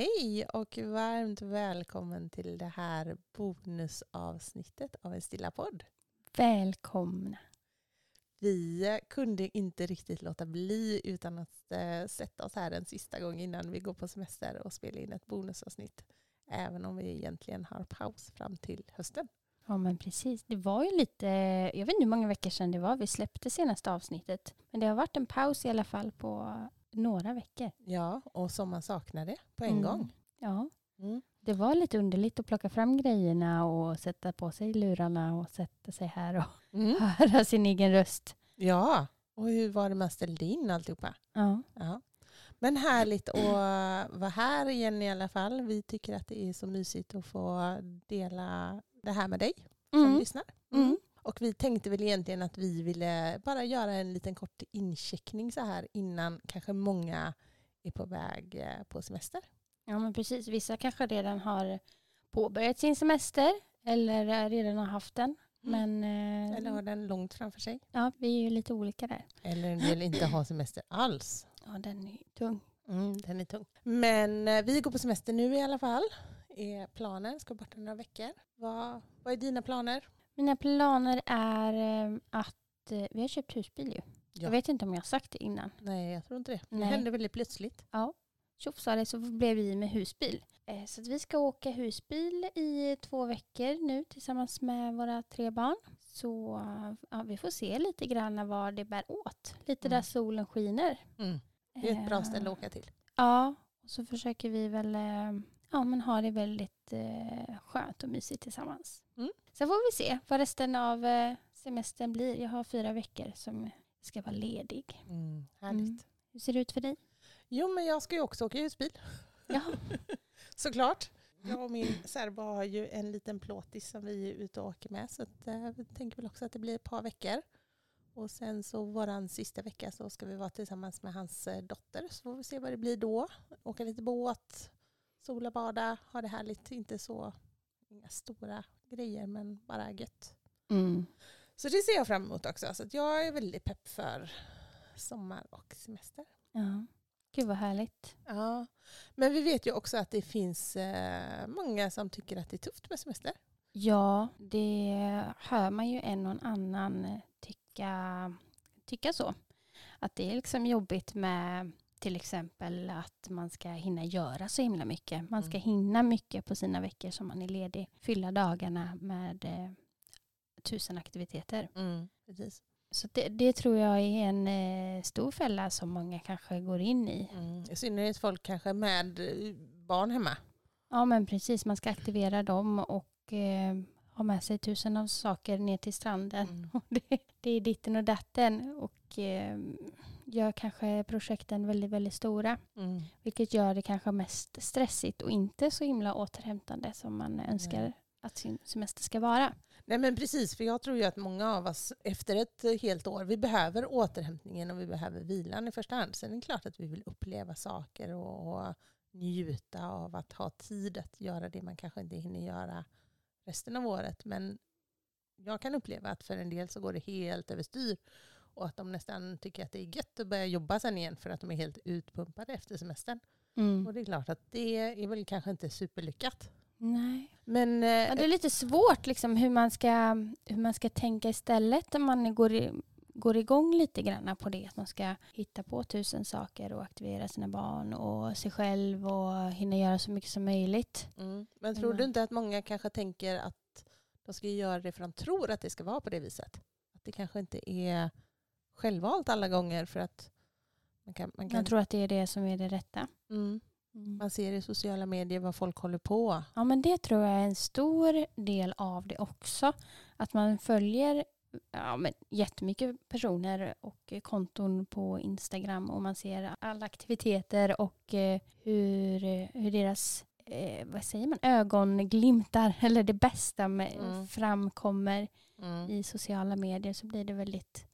Hej och varmt välkommen till det här bonusavsnittet av en stilla podd. Välkomna! Vi kunde inte riktigt låta bli utan att äh, sätta oss här en sista gång innan vi går på semester och spela in ett bonusavsnitt. Även om vi egentligen har paus fram till hösten. Ja men precis. Det var ju lite, jag vet inte hur många veckor sedan det var vi släppte senaste avsnittet. Men det har varit en paus i alla fall på några veckor. Ja, och som man saknade på en Mm. gång. Ja, Mm. det var lite underligt att plocka fram grejerna och sätta på sig lurarna och sätta sig här och Mm. höra sin egen röst. Ja, och hur var det man ställde in alltihopa? Ja. Ja. Men härligt att vara här igen i alla fall. Vi tycker att det är så mysigt att få dela det här med dig som Mm. lyssnar. Mm. Och vi tänkte väl egentligen att vi ville bara göra en liten kort incheckning så här innan kanske många är på väg eh, på semester. Ja men precis, vissa kanske redan har påbörjat sin semester eller eh, redan har haft den. Men eh, Eller har den långt framför sig. ja, vi är ju lite olika där. Eller en del inte har semester alls. Ja, den är tung. Mm, den är tung. Men vi går på semester nu i alla fall. Är planen, ska borta några veckor. Vad, vad är dina planer? Mina planer är eh, att eh, vi har köpt husbil ju. Ja. Jag vet inte om jag har sagt det innan. Nej, jag tror inte det. Det Nej. hände väldigt plötsligt. Tjoff sa det så blev vi med husbil. Eh, Så att vi ska åka husbil i två veckor nu tillsammans med våra tre barn. Så eh, ja, vi får se lite grann vad det bär åt. Lite Mm. där solen skiner. Mm. Det är ett bra Eh, ställe att åka till. Ja, och så försöker vi väl eh, ja, men ha det väldigt eh, skönt och mysigt tillsammans. Mm. Sen får vi se vad resten av eh, semestern blir. Jag har fyra veckor som ska vara ledig. Mm, härligt. Mm. Hur ser det ut för dig? Jo, men jag ska ju också åka husbil. Ja. Såklart. Jag och min särbo har ju en liten plåtis som vi är ute och åker med. Så att, eh, vi tänker väl också att det blir ett par veckor. Och sen så våran sista vecka så ska vi vara tillsammans med hans eh, dotter. Så får vi se vad det blir då. Åka lite båt, sola, bada, ha det härligt. Inte så, inga stora grejer men bara gött. Mm. Så det ser jag fram emot också. Så jag är väldigt pepp för sommar och semester. ja. Gud vad härligt. Ja, men vi vet ju också att det finns eh, många som tycker att det är tufft med semester. Ja, det hör man ju en och annan tycka, tycka så. Att det är liksom jobbigt med till exempel att man ska hinna göra så himla mycket. Man ska Mm. hinna mycket på sina veckor som man är ledig. Fylla dagarna med eh, tusen aktiviteter. Precis. Så det, det tror jag är en eh, stor fälla som många kanske går in i. Mm. I synnerhet folk kanske med eh, barn hemma. Ja men precis, man ska aktivera dem och eh, ha med sig tusen av saker ner till stranden. Mm. Det, det är ditten och datten och eh, gör kanske projekten väldigt, väldigt stora. Mm. Vilket gör det kanske mest stressigt och inte så himla återhämtande som man önskar att sin semester ska vara. Nej men precis, för jag tror ju att många av oss efter ett helt år, vi behöver återhämtningen och vi behöver vilan i första hand. Sen är det klart att vi vill uppleva saker och, och njuta av att ha tid att göra det man kanske inte hinner göra resten av året. Men jag kan uppleva att för en del så går det helt överstyr och att de nästan tycker att det är gött att börja jobba sen igen för att de är helt utpumpade efter semestern. Och det är klart att det är väl kanske inte superlyckat. Nej. Men eh, Ja, det är lite svårt liksom, hur, man ska, hur man ska tänka istället när man går, i, går igång lite grann på det. Att man ska hitta på tusen saker och aktivera sina barn och sig själv och hinna göra så mycket som möjligt. Mm. Men tror du inte att många kanske tänker att de ska göra det för de tror att det ska vara på det viset? Att det kanske inte är självvalt alla gånger för att man kan, man kan Jag tror att det är det som är det rätta. mm, man ser i sociala medier vad folk håller på. Ja men det tror jag är en stor del av det också. Att man följer ja, men jättemycket personer och konton på Instagram och man ser alla aktiviteter och eh, hur, hur deras eh, vad säger man, ögon glimtar eller det bästa med, Mm. framkommer Mm. i sociala medier så blir det väldigt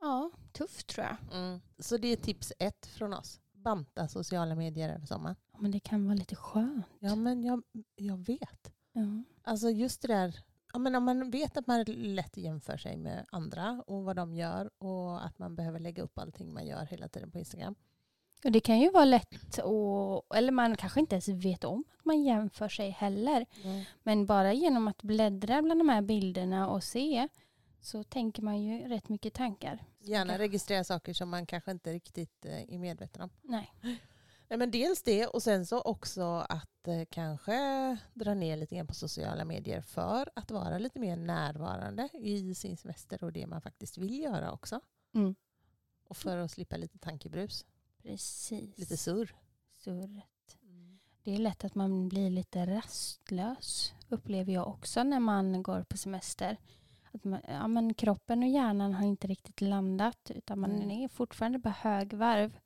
ja, tufft tror jag. Mm. Så det är tips ett från oss. Banta sociala medier över sommaren. Ja, Men det kan vara lite skönt. Ja men jag, jag vet. Ja. Alltså just det där, ja, men om man vet att man lätt jämför sig med andra och vad de gör och att man behöver lägga upp allting man gör hela tiden på Instagram. Och det kan ju vara lätt att, eller man kanske inte ens vet om att man jämför sig heller. Men bara genom att bläddra bland de här bilderna och se så tänker man ju rätt mycket tankar. Gärna registrera saker som man kanske inte riktigt eh, är medveten om. Nej. Nej, men dels det och sen så också att eh, kanske dra ner lite grann på sociala medier för att vara lite mer närvarande i sin semester och det man faktiskt vill göra också. Mm. Och för att slippa lite tankebrus, Precis. lite surr. surret. Det är lätt att man blir lite rastlös upplever jag också när man går på semester. Att man, ja, men kroppen och hjärnan har inte riktigt landat utan man Mm. är fortfarande på högvarv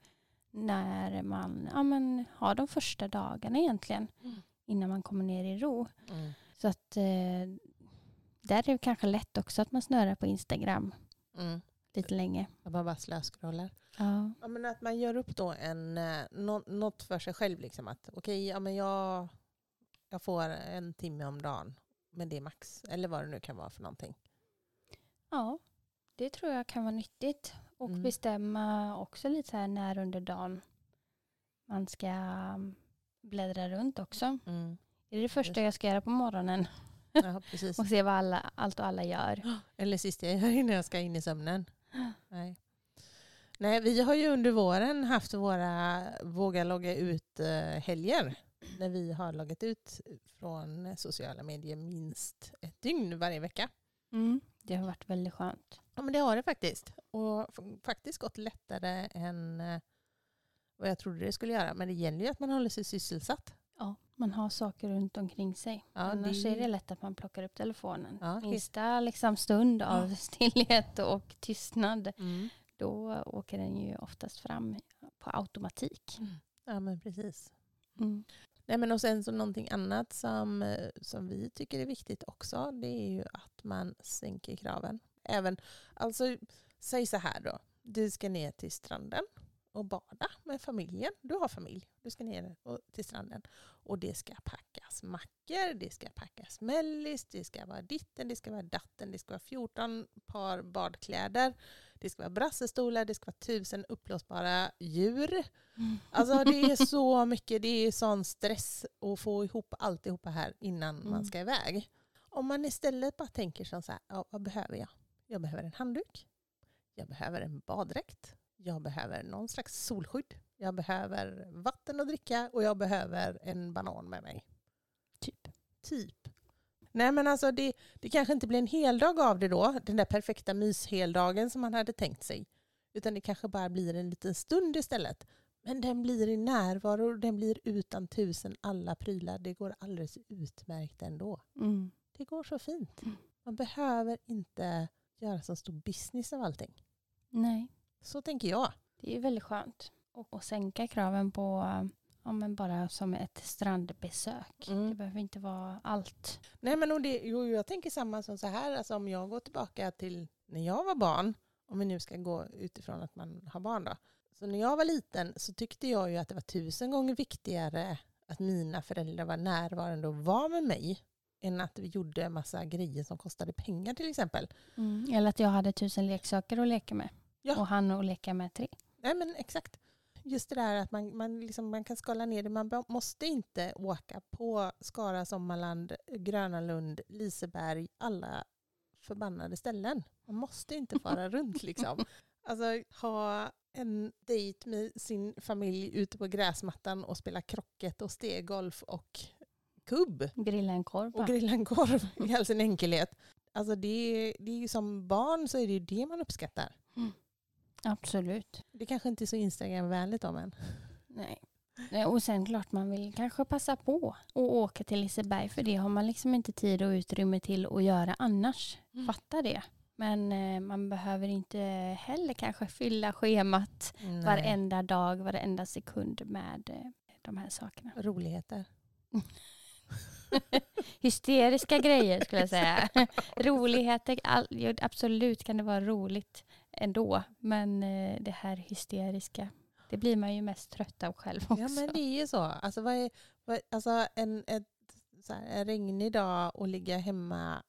när man ja, men har de första dagarna egentligen Mm. innan man kommer ner i ro. Mm. Så att eh, där är det kanske lätt också att man snörar på Instagram Mm. lite länge. Att man bara slöscrollar. Ja. Ja, men att man gör upp då en, eh, nå- något för sig själv. Liksom att okej, ja, men jag, jag får en timme om dagen. Men det är max. Eller vad det nu kan vara för någonting. Ja, det tror jag kan vara nyttigt. Och Mm. bestämma också lite så här när under dagen man ska um, bläddra runt också. Mm. Är det det första jag ska göra på morgonen Ja, precis. och se vad alla, allt och alla gör? Eller sista jag gör innan jag ska in i sömnen. Nej. Nej, vi har ju under våren haft våra våga logga ut-helger. När vi har loggat ut från sociala medier minst ett dygn varje vecka. Mm. Det har varit väldigt skönt. Ja men det har det faktiskt. Och faktiskt gått lättare än eh, vad jag trodde det skulle göra. Men det gäller ju att man håller sig sysselsatt. Ja, man har saker runt omkring sig. Ja, Annars det- är det lätt att man plockar upp telefonen. Ja, Minsta liksom, stund av stillhet och tystnad, då åker den ju oftast fram på automatik. Ja men precis. Mm. Nej, men och sen så någonting annat som, eh, som vi tycker är viktigt också, det är ju att man sänker kraven. Även, alltså, säg så här då, du ska ner till stranden och bada med familjen. Du har familj, du ska ner till stranden. Och det ska packas mackor, det ska packas mellis, det ska vara ditten, det ska vara datten, det ska vara 14 par badkläder, det ska vara brassestolar, det ska vara tusen uppblåsbara djur. Alltså det är så mycket, det är sån stress att få ihop alltihopa här innan Mm. man ska iväg. Om man istället bara tänker som så här, ja, vad behöver jag? Jag behöver en handduk, jag behöver en baddräkt, jag behöver någon slags solskydd, jag behöver vatten att dricka och jag behöver en banan med mig. Typ. Typ. Nej men alltså det, det kanske inte blir en heldag av det då, den där perfekta mysheldagen som man hade tänkt sig. Utan det kanske bara blir en liten stund istället. Men den blir i närvaro och den blir utan tusen alla prylar. Det går alldeles utmärkt ändå. Mm. Det går så fint. Mm. Man behöver inte göra så stor business av allting. Nej, Så tänker jag. det är väldigt skönt. Och, och sänka kraven på ja, men bara som ett strandbesök. Mm. Det behöver inte vara allt. Nej men och det, jo, jag tänker samma som så här, alltså om jag går tillbaka till när jag var barn, om vi nu ska gå utifrån att man har barn då. Så när jag var liten så tyckte jag ju att det var tusen gånger viktigare att mina föräldrar var närvarande och var med mig än att vi gjorde massa grejer som kostade pengar till exempel. Mm. Eller att jag hade tusen leksaker att leka med. Ja. Och han att leka med tre. Nej men exakt. Just det där att man, man, liksom, man kan skala ner det. Man måste inte åka på Skara, Sommarland, Gröna Lund, Liseberg, alla förbannade ställen. Man måste inte fara runt liksom. Alltså ha en dejt med sin familj ute på gräsmattan och spela krocket och stegolf och kubb Grilla en korv och grilla en korv i all sin enkelhet. Alltså det det är ju som barn så är det ju det man uppskattar. Absolut. Det kanske inte är så Instagramvänligt om än. Nej. Nej, Och sen klart man vill kanske passa på och åka till Liseberg för det har man liksom inte tid och utrymme till att göra annars. Mm. Fatta det. Men eh, man behöver inte heller kanske fylla schemat Nej. varenda dag, varenda sekund med eh, de här sakerna. Roligheter. Hysteriska grejer skulle jag säga. Roligheter, all, absolut kan det vara roligt ändå. Men eh, det här hysteriska, det blir man ju mest trött av själv också. Ja men det är ju så. Alltså, vad är, vad, alltså en, ett, så här, en regnig dag och ligga hemma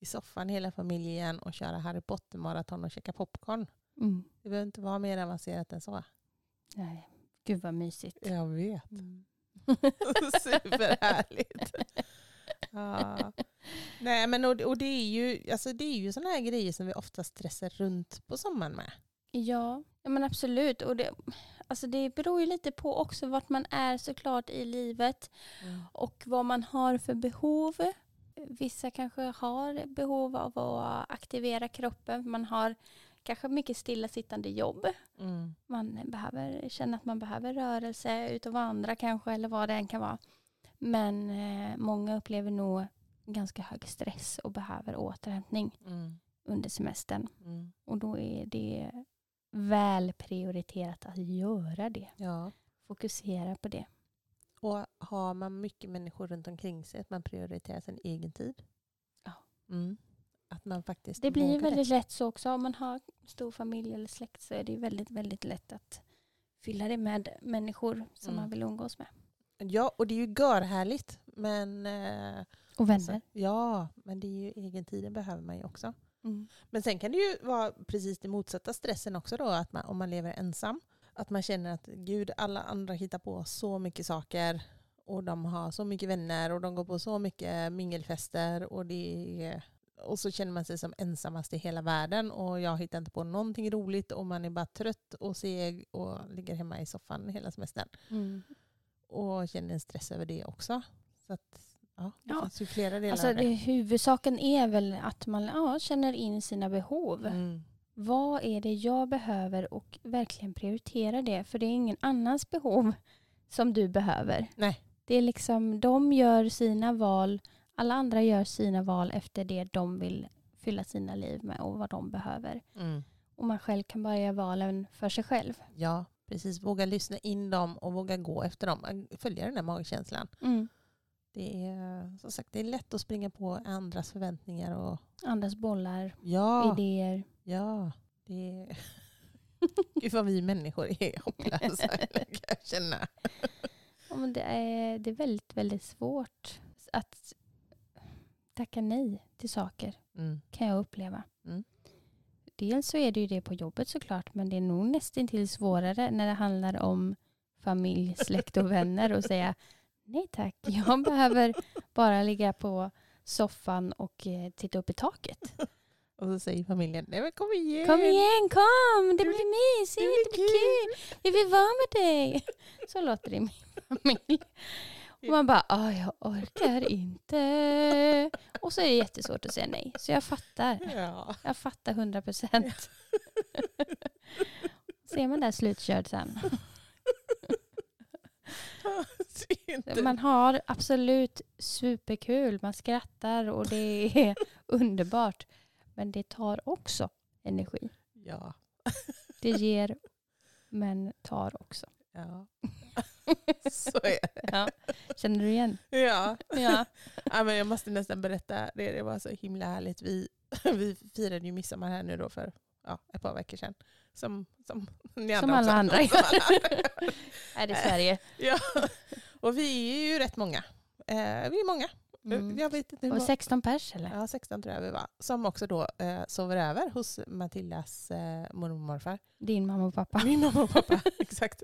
i soffan hela familjen och köra Harry Potter-maraton och käka popcorn. Mm. Det behöver inte vara mer avancerat än så. Nej, gud vad mysigt. Jag vet. Mm. Superhärligt. Ja. Nej, men och, och det är ju, alltså det är ju sådana här grejer som vi ofta stressar runt på sommaren med. Ja, ja men absolut. Och det, alltså det beror ju lite på också vart man är såklart i livet och vad man har för behov. Vissa kanske har behov av att aktivera kroppen. Man har kanske mycket stillasittande jobb. Mm. Man behöver känna att man behöver rörelse, ut och vandra kanske eller vad det än kan vara. Men eh, många upplever nog ganska hög stress och behöver återhämtning Mm. under semestern. Mm. Och då är det väl prioriterat att göra det. Ja. Fokusera på det. Och har man mycket människor runt omkring sig, att man prioriterar sin egen tid. Ja. Mm. Att man faktiskt Det blir väldigt lätt så också. Om man har stor familj eller släkt så är det väldigt, väldigt lätt att fylla det med människor som Mm. man vill umgås med. Ja, och det är ju görhärligt. Men, eh, Och alltså, vänner. ja, men det är ju egentiden behöver man ju också. Mm. Men sen kan det ju vara precis det motsatta stressen också då, att man, om man lever ensam. Att man känner att gud, alla andra hittar på så mycket saker och de har så mycket vänner och de går på så mycket mingelfester och, det och så känner man sig som ensammast i hela världen och jag hittar inte på någonting roligt och man är bara trött och seg och ligger hemma i soffan hela semestern Mm. Och känner en stress över det också. Så att, ja, det Ja. finns ju flera delar Alltså det, huvudsaken är väl att man ja, känner in sina behov. Mm. Vad är det jag behöver och verkligen prioritera det. För det är ingen annans behov som du behöver. Nej. Det är liksom, de gör sina val, alla andra gör sina val efter det de vill fylla sina liv med och vad de behöver. Mm. Och man själv kan bara göra valen för sig själv. Ja, precis. Våga lyssna in dem och våga gå efter dem. Följa den där magkänslan. Mm. Det är, som sagt, det är lätt att springa på andras förväntningar. Och, Andras bollar, ja, idéer. ja. Det är... Gud vad vi människor är hopplösa, kan jag känna. Ja, men det, är, det är väldigt, väldigt svårt att tacka nej till saker. Mm. kan jag uppleva. Mm. Dels så är det ju det på jobbet såklart, men det är nog nästan till svårare när det handlar om familj, släkt och vänner och säga nej tack, jag behöver bara ligga på soffan och eh, titta upp i taket. Och så säger familjen, nej men kom igen. Kom igen, kom, det blir mysigt, det blir kul, vi vill vara med dig. Så låter det i min familj. Och man bara, ah, jag orkar inte. Och så är det jättesvårt att säga nej. Så jag fattar. Ja. Jag fattar hundra procent. Ser man där slutkörd sen. Är Man har absolut superkul. Man skrattar och det är underbart. Men det tar också energi. Ja. Det ger men tar också. ja. Så är det. Ja. Känner du igen? Ja. Ja. Ja, men jag måste nästan berätta, det, det var så himla härligt. Vi, vi firade ju midsommar här nu då för ja, ett par veckor sedan. Som, som ni Som andra alla andra. Som alla andra. Är det Sverige? ja. Och vi är ju rätt många. Eh, vi är många. Mm. Jag vet inte Och många. 16 pers eller? Ja, 16 tror jag vi var. Som också då eh, sover över hos Matildas eh, mormor och morfar. Din mamma och pappa. Min mamma och pappa, exakt.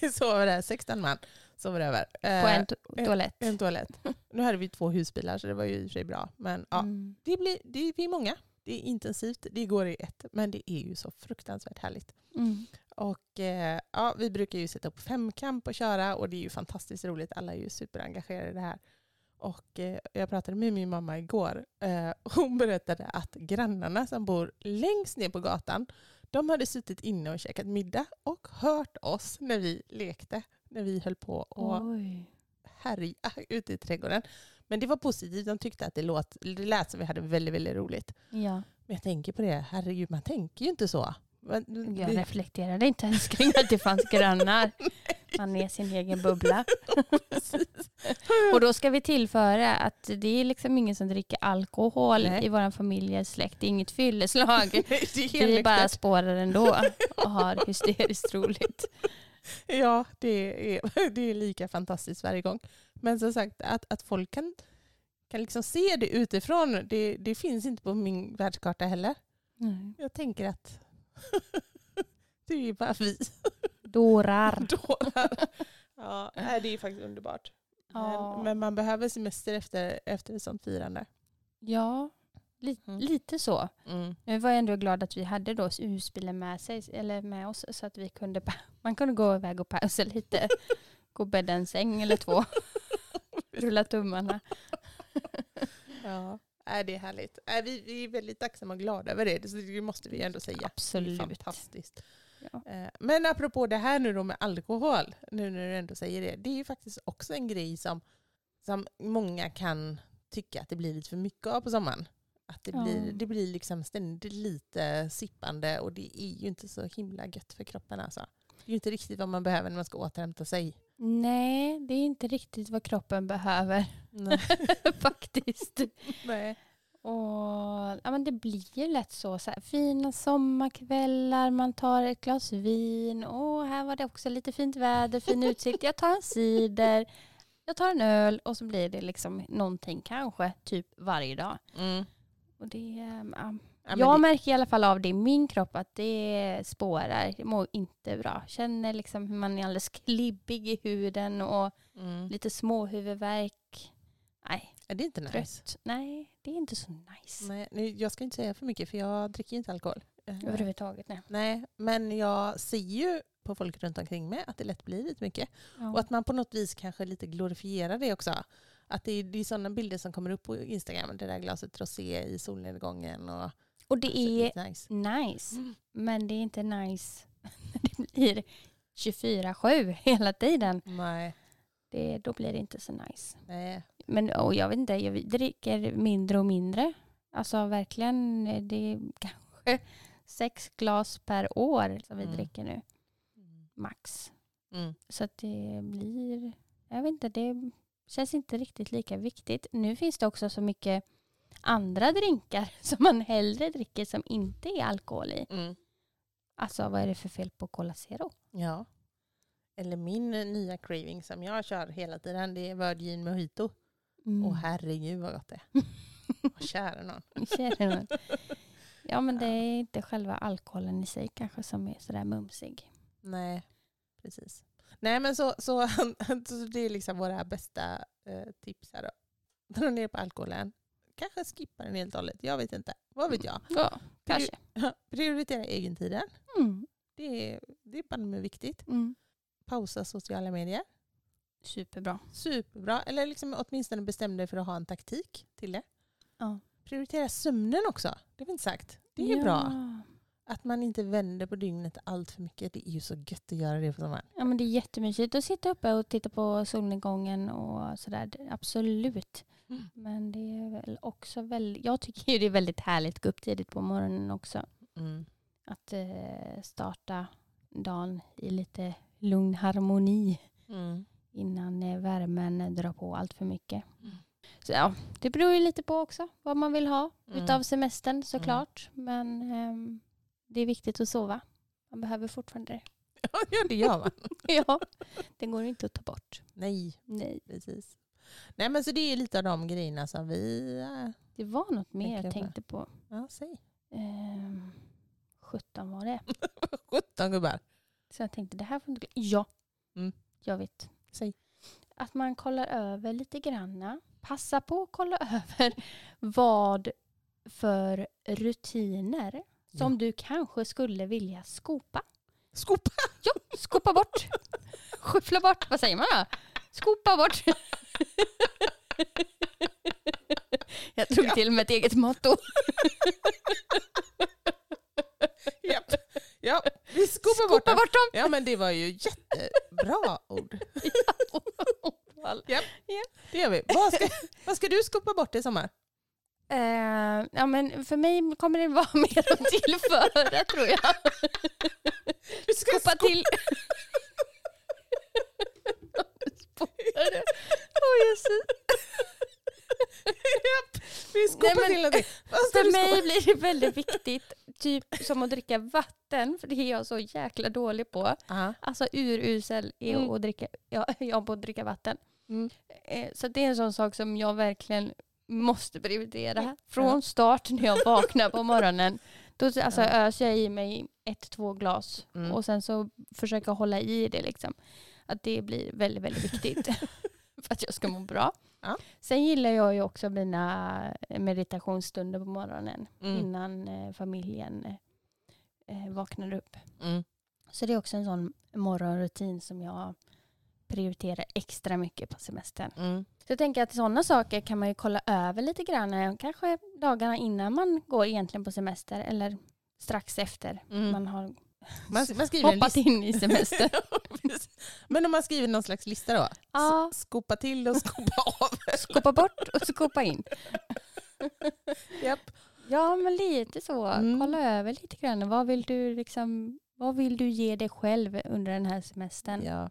Vi sover där, 16 man sover över. Eh, På en to- en- toalett. en toalett. Nu hade vi två husbilar så det var ju i och för sig bra. Men ja, Mm. det blir, det, vi är många. Det är intensivt, det går i ett. Men det är ju så fruktansvärt härligt. Mm. Och eh, ja, vi brukar ju sätta upp femkamp och köra och det är ju fantastiskt roligt. Alla är ju superengagerade i det här. Och eh, jag pratade med min mamma igår. Eh, hon berättade att grannarna som bor längst ner på gatan, de hade suttit inne och käkat middag och hört oss när vi lekte. När vi höll på och Oj. härja ute i trädgården. Men det var positivt, de tyckte att det, låt, det lät som vi hade väldigt, väldigt roligt. Ja. Men jag tänker på det, herregud man tänker ju inte så. Men, Jag det, reflekterade inte ens kring att det fanns grannar. Man är sin egen bubbla. Och då ska vi tillföra att det är liksom ingen som dricker alkohol Nej. i vår familjens släkt. Det är inget fylleslag. det är Vi bara spårar ändå och har hysteriskt roligt. Ja, det är, det är lika fantastiskt varje gång. Men som sagt, att, att folk kan, kan liksom se det utifrån, det, det finns inte på min världskarta heller. Jag tänker att det är bara vi Dårar. dårar. Ja, det är faktiskt underbart. Ja. Men, men man behöver semester efter, efter ett sånt firande. Ja, li Mm. lite så. Nu var jag ändå glad att vi hade då husbilen med, sig, eller med oss så att vi kunde, man kunde gå iväg och pausa lite. gå och bädda en säng eller två. Rulla tummarna. Ja, det är härligt. Vi, vi är väldigt tacksamma och glada över det, det måste vi ändå säga. Det är Absolut. fantastiskt. Ja. Eh, Men apropå det här nu då med alkohol, nu när du ändå säger det, det är ju faktiskt också en grej som, som många kan tycka att det blir lite för mycket av på sommaren. Att det Ja. blir, det blir liksom ständigt lite sippande och det är ju inte så himla gött för kroppen alltså. Det är ju inte riktigt vad man behöver när man ska återhämta sig. Nej, det är inte riktigt vad kroppen behöver faktiskt. Nej. Och, ja, men det blir ju lätt så, så här, fina sommarkvällar, man tar ett glas vin. Åh, här var det också lite fint väder, fin utsikt. Jag tar en cider, jag tar en öl och så blir det liksom någonting kanske typ varje dag. Mm. Och det, ehm, ja. Ja, jag det- märker i alla fall av det i min kropp att det spårar. Jag mår inte bra. Känner liksom hur man är alldeles klibbig i huden och mm. lite småhuvudvärk. Nej, Ja, det är inte nice. trött. Nej, det är inte så nice. Nej, nu, jag ska inte säga för mycket för jag dricker inte alkohol. Eh, Överhuvudtaget. Nej. Nej, men jag ser ju på folk runt omkring mig att det lätt blir lite mycket. Ja. Och att man på något vis kanske lite glorifierar det också. Att det är, det är sådana bilder som kommer upp på Instagram. Det där glaset rosé i solnedgången. Och, Och det är nice. nice, Mm. men det är inte nice när det blir 24-7 hela tiden. Nej, Det, då blir det inte så nice. nej. Men och jag vet inte, jag dricker mindre och mindre. Alltså verkligen, eh, det är kanske sex glas per år som vi Mm. dricker nu, max. Mm. Så att det blir, jag vet inte, det känns inte riktigt lika viktigt. Nu finns det också så mycket andra drinkar som man hellre dricker som inte är alkohol i. Mm. Alltså vad är det för fel på Cola Zero? Ja. Eller min nya craving som jag kör hela tiden, det är Virgin Mojito. Mm. Åh herregud vad gott det är. Kära någon. Känner man. Ja men det är inte själva alkoholen i sig kanske som är sådär mumsig. Nej, precis. Nej men så, så, så det är liksom våra bästa eh, tips här då. Dra ner på alkoholen. Kanske skippa den helt och hållet. Jag vet inte. Vad vet jag? Ja, kanske. Prioritera egentiden. Mm. Det är, det är bara viktigt. Mm. Pausa sociala medier. Superbra. Superbra. Eller liksom åtminstone bestäm dig för att ha en taktik till det. Ja. Prioritera sömnen också. Det har vi inte sagt. Det är ja. bra. Att man inte vänder på dygnet allt för mycket. Det är ju så gött att göra det på sommaren. Ja men det är jättemysigt att sitta uppe och titta på solnedgången och sådär. Absolut. Mm. Men det är väl också väldigt, jag tycker ju det är väldigt härligt att gå upp tidigt på morgonen också. Mm. Att eh, starta dagen i lite lugn harmoni Mm. innan eh, värmen drar på allt för mycket. Mm. Så ja, det beror ju lite på också vad man vill ha Mm. utav semestern såklart. Men ehm, det är viktigt att sova. Man behöver fortfarande det. Ja, det gör man. ja, det går inte att ta bort. Nej, Nej. precis. Nej men så det är lite av de grejerna som vi... äh, Det var något mer jag tänkte på. Ja, säg. Ehm, 17 var det. 17 gubbar. Så jag tänkte det här får inte. Ja, Mm. jag vet. Säg. Att man kollar över lite granna. Passa på att kolla över vad för rutiner som Ja. du kanske skulle vilja skopa. Skopa! Ja, skopa bort. Skyffla bort. Vad säger man då? Skopa bort. Jag drog till med ett eget motto. Japp. Ja, vi skopar Skopa bort dem. bort dem. Ja men det var ju jättebra ord. Japp. Det gör vi. Vad ska, vad ska du skopa bort i sommar? Eh, ja, men för mig kommer det vara mer att tillföra tror jag. Du ska Skopa till... Åh Jesus. Japp, vi skopar Nej, men- till någonting. För mig skopa? blir det väldigt viktigt, typ som att dricka vatten, för det är jag så jäkla dålig på. Ja. Alltså urusel är Mm. att dricka, ja, jag på att dricka vatten. Mm. Eh, Så det är en sån sak som jag verkligen måste prioritera. Från start när jag vaknar på morgonen. Då alltså, Ja. öser jag i mig ett, två glas Mm. och sen så försöker jag hålla i det. Liksom. Att det blir väldigt, väldigt viktigt för att jag ska må bra. Ja. Sen gillar jag ju också mina meditationsstunder på morgonen Mm. innan eh, familjen eh, vaknar upp. Mm. Så det är också en sån morgonrutin som jag prioriterar extra mycket på semestern. Mm. Så jag tänker att sådana saker kan man ju kolla över lite grann, eh, kanske dagarna innan man går egentligen på semester eller strax efter Mm. man har Man, man hoppat in i semester. Men om man skriver någon slags lista då? ja, Skopa till och skopa av. skopa bort och skopa in. Japp. Ja, men lite så. Mm. Kolla över lite grann. Vad vill du liksom vad vill du ge dig själv under den här semestern? Ja.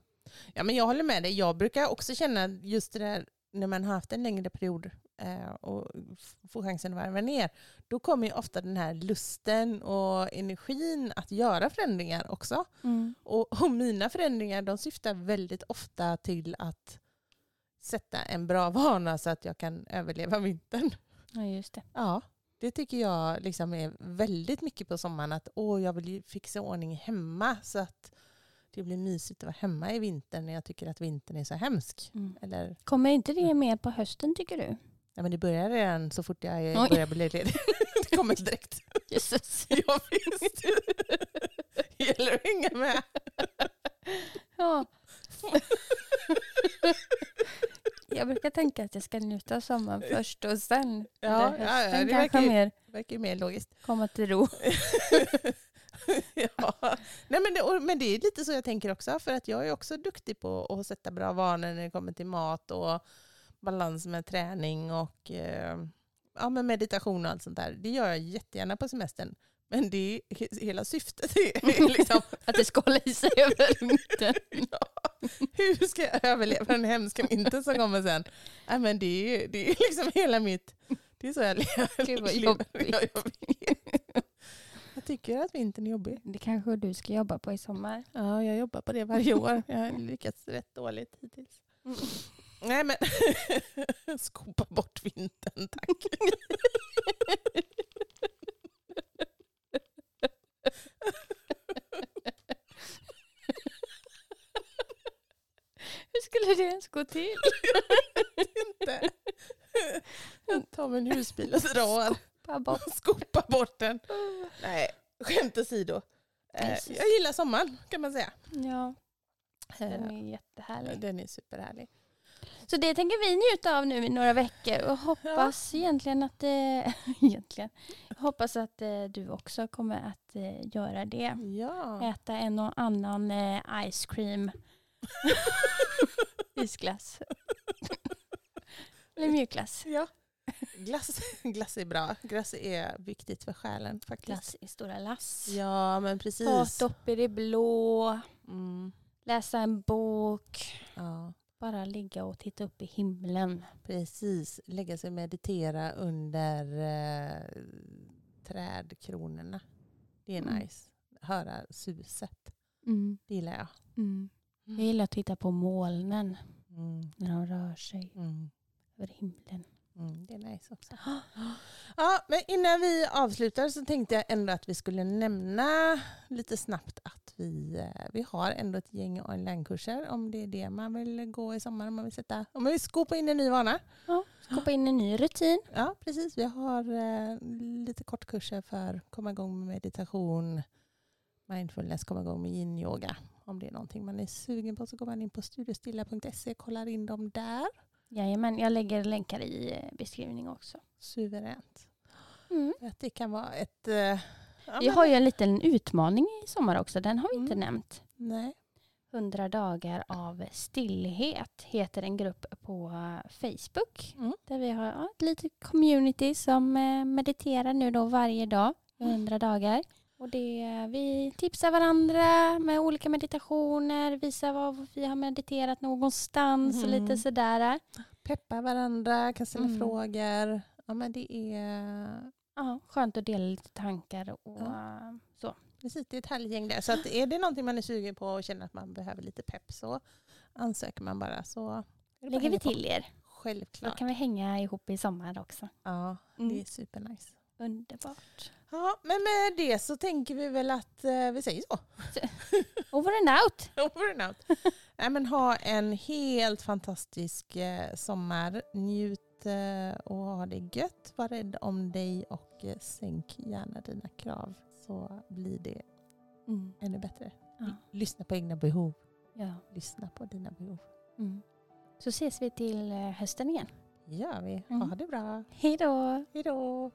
ja, men jag håller med dig. Jag brukar också känna just det där när man har haft en längre period och f- får chansen att varva ner. Då kommer ju ofta den här lusten och energin att göra förändringar också. Mm. Och, och mina förändringar de syftar väldigt ofta till att sätta en bra vana så att jag kan överleva vintern. Ja, just det. Ja, det tycker jag liksom är väldigt mycket på sommaren. Att åh, jag vill fixa ordning hemma så att det blir mysigt att vara hemma i vintern när jag tycker att vintern är så hemsk. Mm. Eller, Kommer inte det mer på hösten tycker du? Ja, men det börjar redan så fort jag Oj. börjar bli ledig. det kommer direkt. Jesus. Ja, visst. gäller att hänga med. Ja. Jag brukar tänka att jag ska njuta av sommaren först och sen Ja, ja, ja, det kanske verkar mer Det verkar mer logiskt. komma till ro. ja. Nej, men, det, men det är lite så jag tänker också. För att jag är också duktig på att sätta bra vanor när det kommer till mat och balans med träning och eh, ja, med meditation och allt sånt där. Det gör jag jättegärna på semestern. Men det är, hela syftet är liksom, Att det ska hålla i sig över vintern. ja, hur ska jag överleva den hemska vintern som kommer sen? Nej, men det, är, det är liksom hela mitt... Det är så jag lever. Gud, vad jobbigt. Ja, jag, tycker att vintern är jobbig. Det kanske du ska jobba på i sommar. Ja, jag jobbar på det varje år. Jag har lyckats rätt dåligt hittills. Nej, men skopa bort vintern, tack. Hur skulle det ens gå till? Inte. Jag tar min husbil och drar. Bara bort. Skopa bort den. Nej, skämt åsido. Eh. Jag gillar sommaren kan man säga. Ja, den Eh, är jättehärlig. Den är superhärlig. Så det tänker vi njuta av nu i några veckor och hoppas egentligen att det, egentligen, jag hoppas att eh, du också kommer att eh, göra det. Ja. Äta en och annan eh, ice cream. Isglass. Eller mjukglass. ja. Glass, glass är bra. Glass är viktigt för själen faktiskt. Glass i stora lass. Ja, men precis. Ta i det blå. Mm. Läsa en bok. Ja, Bara ligga och titta upp i himlen. precis. Lägga sig och meditera under eh, trädkronorna. Det är Mm. nice. Höra suset. Mm. Det gillar jag. Mm. Jag gillar att titta på molnen Mm. när de rör sig Mm. över himlen. Mm, det är nice också. Ja, men innan vi avslutar så tänkte jag ändå att vi skulle nämna lite snabbt att vi, eh, vi har ändå ett gäng onlinekurser om det är det man vill gå i sommar. Om man vill, sätta, om man vill skopa in en ny vana. Skapa in en ny rutin. Ja, precis. Vi har eh, lite kortkurser för att komma igång med meditation, mindfulness, komma igång med yin-yoga. Om det är någonting man är sugen på så går man in på studiestilla.se och kollar in dem där. Jajamän, jag lägger länkar i eh, beskrivning också. Suveränt. Mm. Att det kan vara ett... eh, ja, Vi men- har ju en liten utmaning i sommar också, den har vi inte Mm. nämnt. Nej. 100 dagar av stillhet heter en grupp på Facebook. Mm. Där vi har ja, ett litet community som eh, mediterar nu då varje dag i 100 dagar. Och det, vi tipsar varandra med olika meditationer, visar var vi har mediterat någonstans och Mm. lite sådär. Peppa varandra, kan ställa Mm. frågor. Ja, men det är Ja, skönt att dela lite tankar och Ja. eh, så. precis, det är ett härligt gäng där. Så att är det någonting man är sugen på och känner att man behöver lite pepp så ansöker man bara. Så lägger vi hänga på. till er. Då Självklart. kan vi hänga ihop i sommar också. Ja, Mm. det är supernice. Underbart. Ja, men med det så tänker vi väl att eh, vi säger så. Over and out. Over and out. Nej, men ha en helt fantastisk eh, sommar. Njut och ha det gött. Var rädd om dig och eh, sänk gärna dina krav så blir det Mm. ännu bättre. Ja. Lyssna på egna behov. Ja. Lyssna på dina behov. Mm. Så ses vi till eh, hösten igen. gör vi. Mm. Ha det bra. Hej då! Hej då.